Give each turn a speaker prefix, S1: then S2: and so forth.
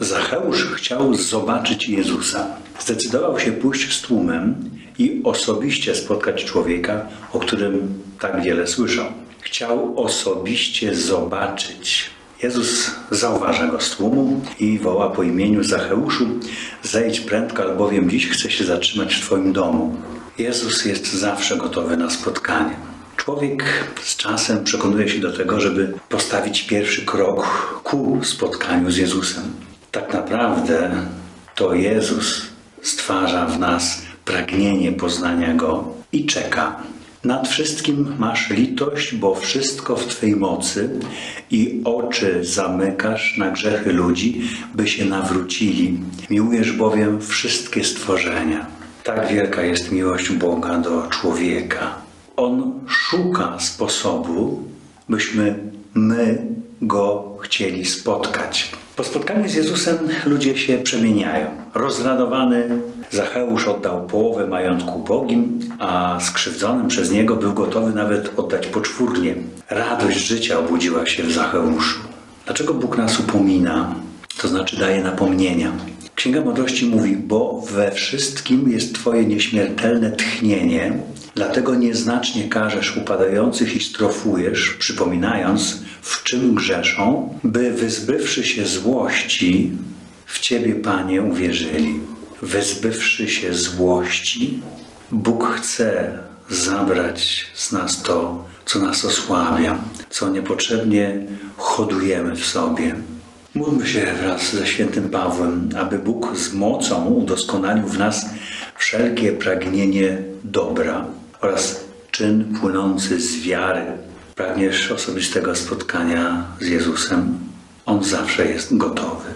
S1: Zacheusz chciał zobaczyć Jezusa. Zdecydował się pójść z tłumem i osobiście spotkać człowieka, o którym tak wiele słyszał. Chciał osobiście zobaczyć. Jezus zauważa go z tłumu i woła po imieniu Zacheuszu: Zejdź prędko, albowiem dziś chcę się zatrzymać w Twoim domu. Jezus jest zawsze gotowy na spotkanie. Człowiek z czasem przekonuje się do tego, żeby postawić pierwszy krok ku spotkaniu z Jezusem. Tak naprawdę to Jezus stwarza w nas pragnienie poznania Go i czeka. Nad wszystkim masz litość, bo wszystko w Twej mocy i oczy zamykasz na grzechy ludzi, by się nawrócili. Miłujesz bowiem wszystkie stworzenia. Tak wielka jest miłość Boga do człowieka. On szuka sposobu, byśmy my Go chcieli spotkać. Po spotkaniu z Jezusem ludzie się przemieniają. Rozradowany Zacheusz oddał połowę majątku Bogim, a skrzywdzonym przez niego był gotowy nawet oddać poczwórnie. Radość życia obudziła się w Zacheuszu. Dlaczego Bóg nas upomina? To znaczy daje napomnienia. Księga Mądrości mówi, bo we wszystkim jest Twoje nieśmiertelne tchnienie, dlatego nieznacznie karzesz upadających i strofujesz, przypominając, w czym grzeszą, by wyzbywszy się złości, w Ciebie, Panie, uwierzyli. Wyzbywszy się złości, Bóg chce zabrać z nas to, co nas osłabia, co niepotrzebnie hodujemy w sobie. Módlmy się wraz ze świętym Pawłem, aby Bóg z mocą udoskonalił w nas wszelkie pragnienie dobra oraz czyn płynący z wiary. Pragniesz osobistego spotkania z Jezusem? On zawsze jest gotowy.